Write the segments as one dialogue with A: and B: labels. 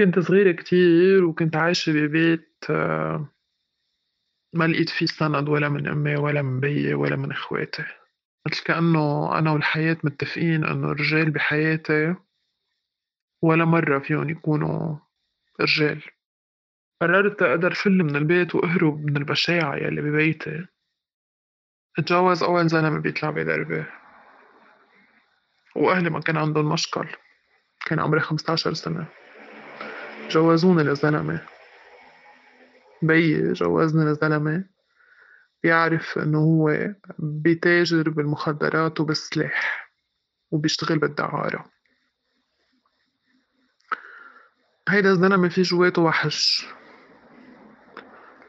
A: كنت صغيرة كتير وكنت عايشة ببيت آه، ما لقيت فيه سند ولا من أمي ولا من بيي ولا من إخواتي. مثل كأنه أنا والحياة متفقين إنه الرجال بحياتي ولا مرة فيهم يكونوا رجال. قررت أقدر فل من البيت وأهرب من البشاعة يلي ببيتي. اتجوز أول زلمة بيطلع بدربي وأهلي ما كان عندهم مشكل. كان عمري خمستاشر سنة. جوزوني لزلمة بيي جوزني لزلمة بيعرف إنه هو بيتاجر بالمخدرات وبالسلاح وبيشتغل بالدعارة. هيدا الزلمة في جواته وحش.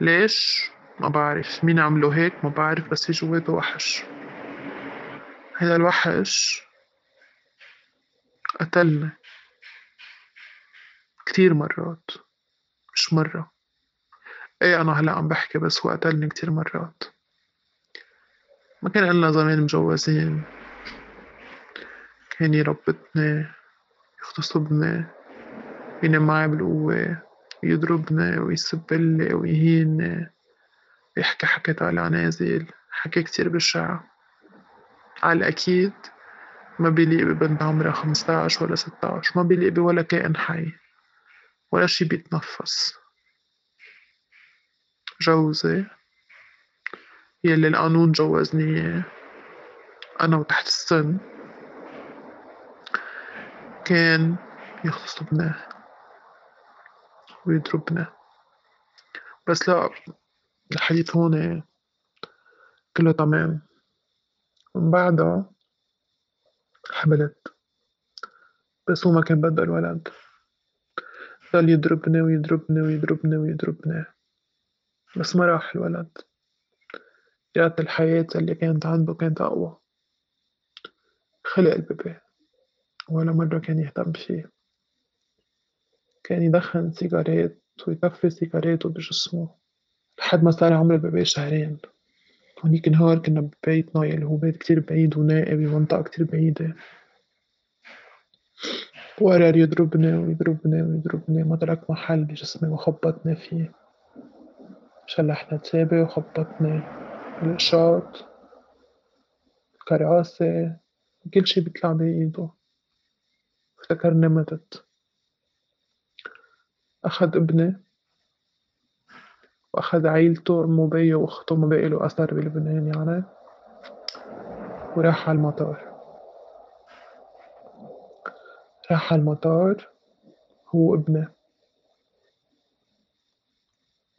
A: ليش؟ ما بعرف. مين عمله هيك؟ ما بعرف بس في جواته وحش. هيدا الوحش قتلني كتير مرات مش مرة. إيه أنا هلأ عم بحكي بس هو قتلني كتير مرات. ما كان إلنا زمان مجوزين. كان يربطني يغتصبني ينام معي بالقوة يضربني ويسبلي ويهيني يحكي حكي طالع نازل حكي كتير بشع على الأكيد ما بيليق ببنت عمرها خمستاش ولا ستاش ما بيليق بولا كائن حي. ولا شي بيتنفس جوزي يلي القانون جوزني أنا وتحت السن كان يغتصبني ويضربني بس لا الحديث هون كله تمام. من بعدها حملت بس هو ما كان بده الولد ضل يضربني ويضربني ويضربني ويضربني. بس ما راح الولد. جات الحياة اللي كانت عنده كانت أقوى. خلق البيبي. ولا مرة كان يهتم فيه كان يدخن سيجارات ويطفي سيجاراته بجسمه. لحد ما صار عمر البيبي شهرين. هونيك نهار كنا ببيتنا يلي هو بيت كتير بعيد ونائي بمنطقة كتير بعيدة. وقرر يضربني ويضربني ويضربني ما ترك محل بجسمي وخبطني فيه. شلحنا تابي وخبطني. بالقشاط الكراسة كل شي بيطلع بإيده. افتكرني متت أخد ابني. وأخد عيلته أمه وبيه وأخته ما بقيله أثر بلبنان يعني. وراح على المطار. راح على المطار. هو وابنه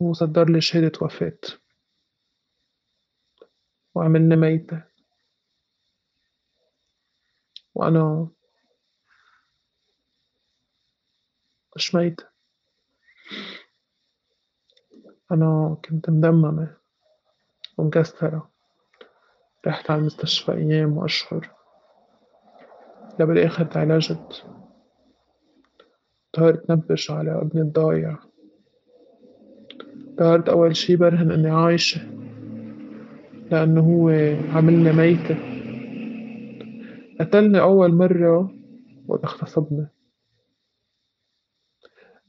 A: وصدر لي شهادة وفاة. وعملنا ميتة. وأنا مش ميتة. أنا كنت مدممة. ومكسرة. رحت على المستشفى أيام وأشهر. بالآخر تعالجت. ظهرت نبش على ابني الضايع. ظهرت أول شي برهن إني عايشة لأنه هو عملني ميتة. قتلني أول مرة وقت اغتصبني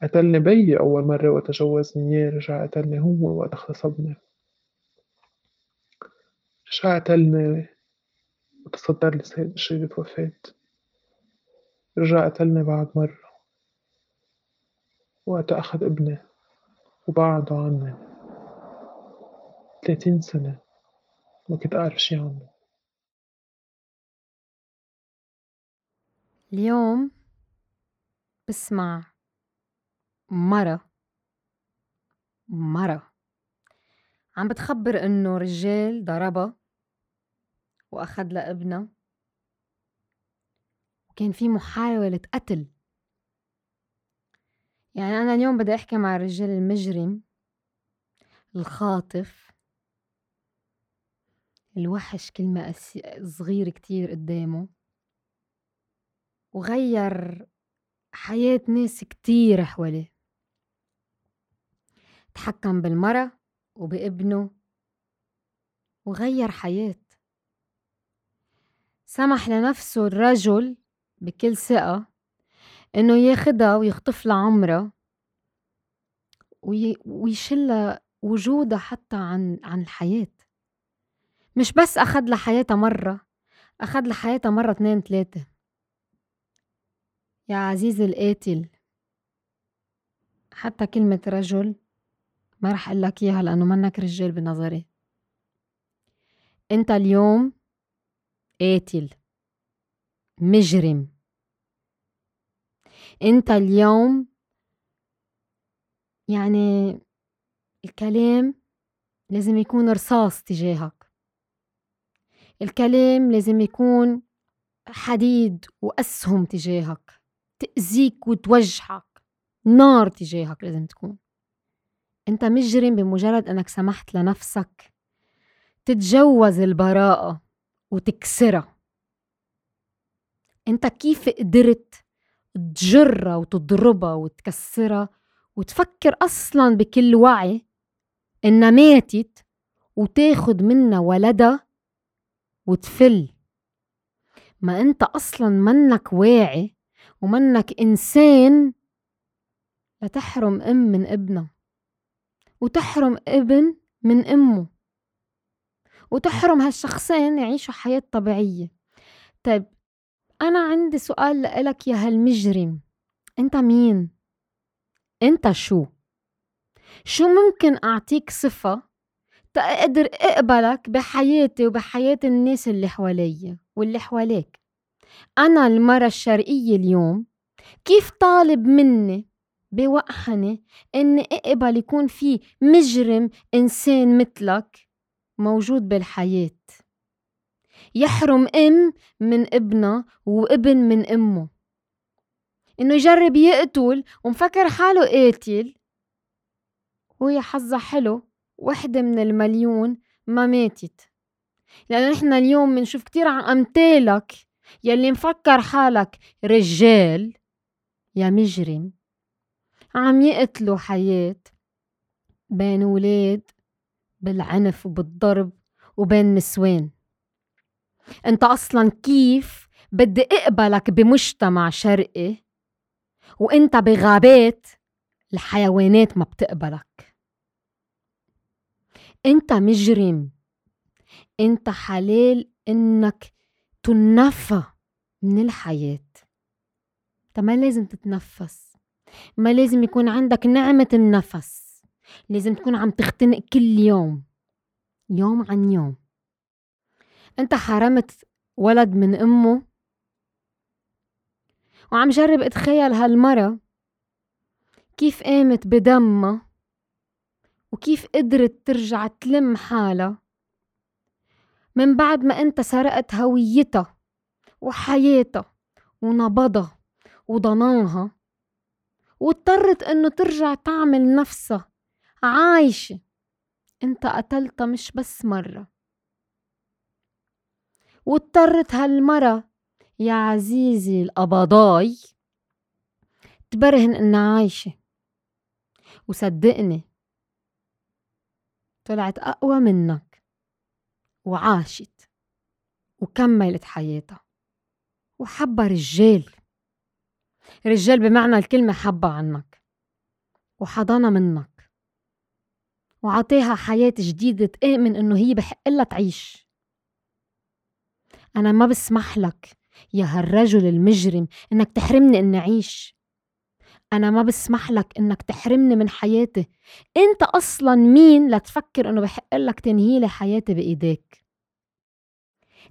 A: قتلني بيي أول مرة وقت جوزني إياه رجع قتلني هو وقت اغتصبني رجع قتلني وتصدر لي شهادة وفاة. رجع قتلني بعد مرة. وقت أخد ابني وبعده عني تلاتين سنة ما كنت أعرف شي عنه.
B: اليوم بسمع مرة مرة. عم بتخبر إنه رجال ضربها وأخد لها ابنها وكان في محاولة قتل. يعني أنا اليوم بدي أحكي مع الرجال المجرم الخاطف. الوحش كلمة صغير كتير قدامه. وغير حياة ناس كتير حواليه. تحكم بالمرة وبابنه. وغير حياة. سمح لنفسه الرجل بكل ثقة. إنه ياخدها ويخطف لها عمرها وي وجودها حتى عن عن الحياة، مش بس أخد لها حياتها مرّة، أخد لها حياتها مرّة، اتنين، تلاتة. يا عزيزي القاتل حتى كلمة رجل ما رح قلّك إياها لإنّو منّك رجّال بنظري. أنت اليوم قاتل، مجرم. انت اليوم يعني الكلام لازم يكون رصاص تجاهك، الكلام لازم يكون حديد وأسهم تجاهك تأذيك وتوجعك، نار تجاهك لازم تكون، انت مجرم بمُجرّد إنّك سمحت لنفسك تتجوّز البراءة وتكسرا، انت كيف قدرت تجرّا وتضربا وتكسّرا وتفكّر أصلاً بكل وعي إنّا ماتت وتاخُد منّا ولدا وتفل، ما أنت أصلاً منّك واعي ومنّك إنسان لتحرُم أم من إبنا وتحرُم إبن من إمّو وتحرُم هالشّخصين يعيشوا حياة طبيعيّة. طيب أنا عندي سؤال لإلك يا هالمجرم أنت مين؟ أنت شو؟ شو ممكن أعطيك صفة تا أقدر أقبلك بي حياتي وبي حياة النّاس الّي حواليّا والّي حواليك؟ أنا المرا الشرقيّة اليوم كيف طالب منّي بي وقحنة إنّي أقبل يكون في مجرم إنسان متلك موجود بالحياة يحرُم أم من إبنا وإبن من إمّو إنّو يجرّب يقتُل ومفكّر حالو قاتل. ويا حظّا حلو وحدة من المليون ما ماتت، لإنّو نحن اليوم منشوف كتير عا أمتالك يلّي مفكّر حالك رجّال يا مجرم. عم يقتلوا حياة بين ولاد بالعنف وبالضّرب وبين نسوان، انت أصلاً كيف بدّي أقبلك بي مُجتمع شرقي وانت بي غابات الحيوانات ما بتقبلك؟ انت مجرم، انت حلال إنّك تُنفّى من الحياة، انت ما لازم تتنفّس، ما لازم يكون عندك نعمة النّفس، لازم تكون عم تختنق كل يوم، يوم عن يوم، انت حرمت ولد من إمّو وعم جرّب أتخيّل هالمرا كيف آمت بي دمّا وكيف قدرت ترجع تلم حالا من بعد ما انت سرقت هويّتا وحياتا ونبضا وضناها واضطرّت إنّو ترجع تعمل نفسا عايشة، انت قتلتا مش بس مرّة. واضطرّت هالمرا يا عزيزي القبضاي تبرهن إنّا عايشة. وصدّقني طلعت أقوى منّك وعاشت وكمّلت حياتا وحبّا رجّال، رجّال بي معنى الكلمة حبّا عنّك وحضنا منّك وعطاها حياة جديدة تآمن إنّو هيّ بي حقّلا تعيش، أنا ما بسمحلك يا هالرّجل المجرم إنّك تحرمني إنّي عيش، أنا ما بسمحلك إنّك تحرمني من حياتي، أنت أصلاً مين لتفكّر إنّو بي حقّلك تنهيلي حياتي بي إيديك؟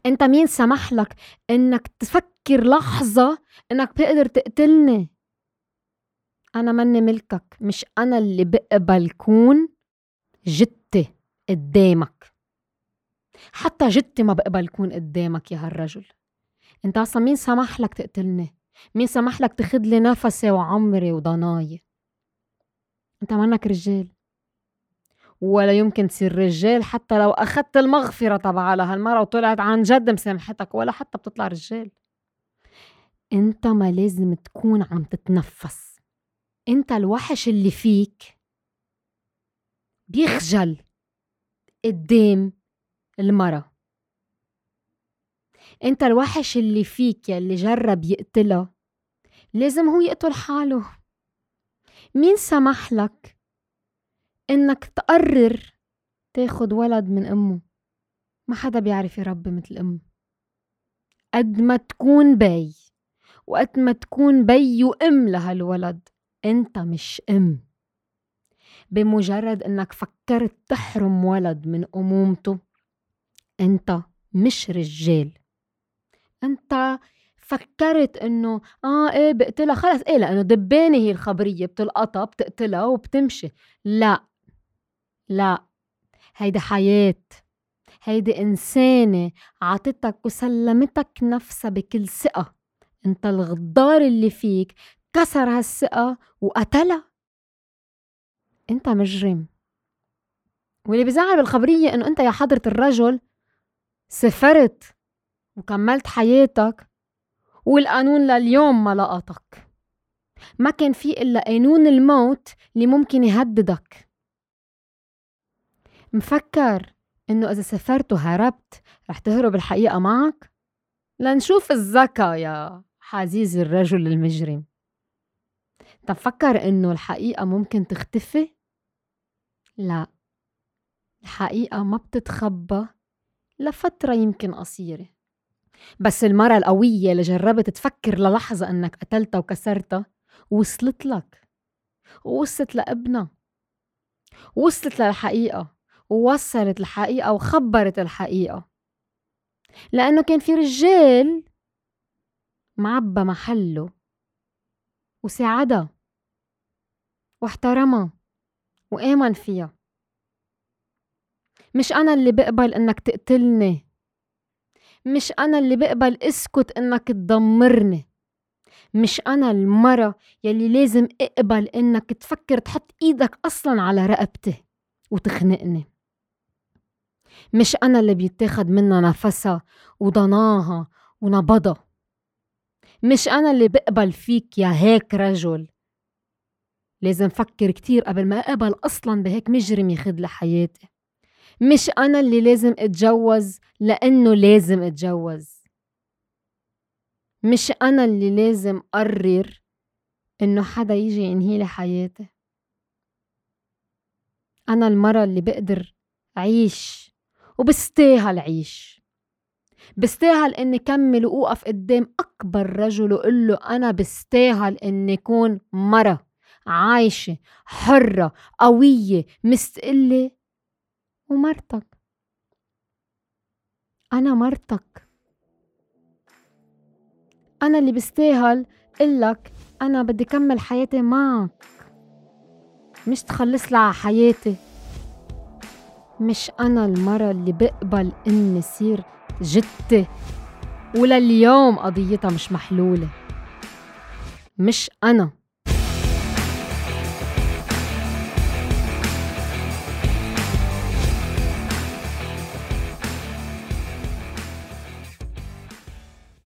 B: أنت مين سمحلك إنّك تفكّر لحظة إنّك بتقدر تقتلني؟ أنا منّي ملكك مش أنا الّي بقبل كون جِتّة قدّامك، حتّى جِتّة ما بقبل كون قدّامك يا هالرّجل، انت أصلاً مين سمحلك تقتلني؟ مين سمحلك تاخدلي نفسي وعمري وضناي؟ انت منّك رجّال ولا يمكن تصير رجّال حتّى لو أخدت المغفرة تبعا لهالمرا وطلعت عنجد مسامحتك ولا حتّى بتطلع رجّال، انت ما لازم تكون عم تتنفّس، انت الوحش الّي فيك بيخجل قدّام المرا، أنت الوحش الّي فيك يلّي جرّب يقتلا لازم هو يقتل حاله. مين سمح لك إنك تقرر تاخد ولد من أمه؟ ما حدا بيعرف يربي مثل أمه. قد ما تكون بي وقت ما تكون بي وأم لهالولد أنت مش أم. بمجرد إنك فكرت تحرم ولد من أمومته أنت مش رجال. أنت فكرت إنه آه إيه بقتلها خلص إيه لأنه دبانة هي الخبرية بتلقطها بتقتلها وبتمشي. لا. لا. هيدي حياة. هيدي إنسانة عطتك وسلمتك نفسها بكل ثقة. أنت الغدار اللي فيك كسر هالثقة وقتلها. أنت مجرم. واللي بزعل بالخبرية إنه أنت يا حضرة الرجل سافرت وكملت حياتك والقانون لليوم ما لقطك ما كان في إلا قانون الموت اللي ممكن يهددك مفكر إنه إذا سافرت وهربت رح تهرب الحقيقة معك؟ لنشوف الذكاء يا حزيز الرجل المجرم تفكر إنه الحقيقة ممكن تختفي؟ لا الحقيقة ما بتتخبى لفترة يمكن قصيرة. بس المرة القوية اللي جربت تفكر للحظة إنك قتلتها وكسرتها وصلت لك. ووصلت لابنها. وصلت للحقيقة. ووصلت الحقيقة وخبرت الحقيقة. لأنه كان في رجال معبى محله وساعدها واحترمها وآمن فيها. مش أنا اللي بقبل إنك تقتلني. مش أنا اللي بقبل أسكت إنك تدمرني. مش أنا المرة يلي لازم أقبل إنك تفكر تحط إيدك أصلا على رقبتي وتخنقني. مش أنا اللي بيتاخد منها نفسها وضناها ونبضها. مش أنا اللي بقبل فيك يا هيك رجل. لازم فكر كتير قبل ما أقبل أصلا بهيك مجرم ياخد لي حياتي. مش أنا اللي لازم أتجوز لأنه لازم أتجوز. مش أنا اللي لازم قرر إنه حدا يجي ينهي لي حياتي. أنا المرة اللي بقدر عيش وبستاهل عيش بستاهل إني كمل وأوقف قدام أكبر رجل وقول له أنا بستاهل إني أكون مرة عايشة حرة قوية مستقلة ومرتك. أنا مرتك. أنا اللي بستاهل. قلك أنا بدي كمل حياتي معك. مش تخلص لها حياتي. مش أنا المرة اللي بقبل إني صير جدتي ولليوم قضيتها مش محلولة. مش أنا.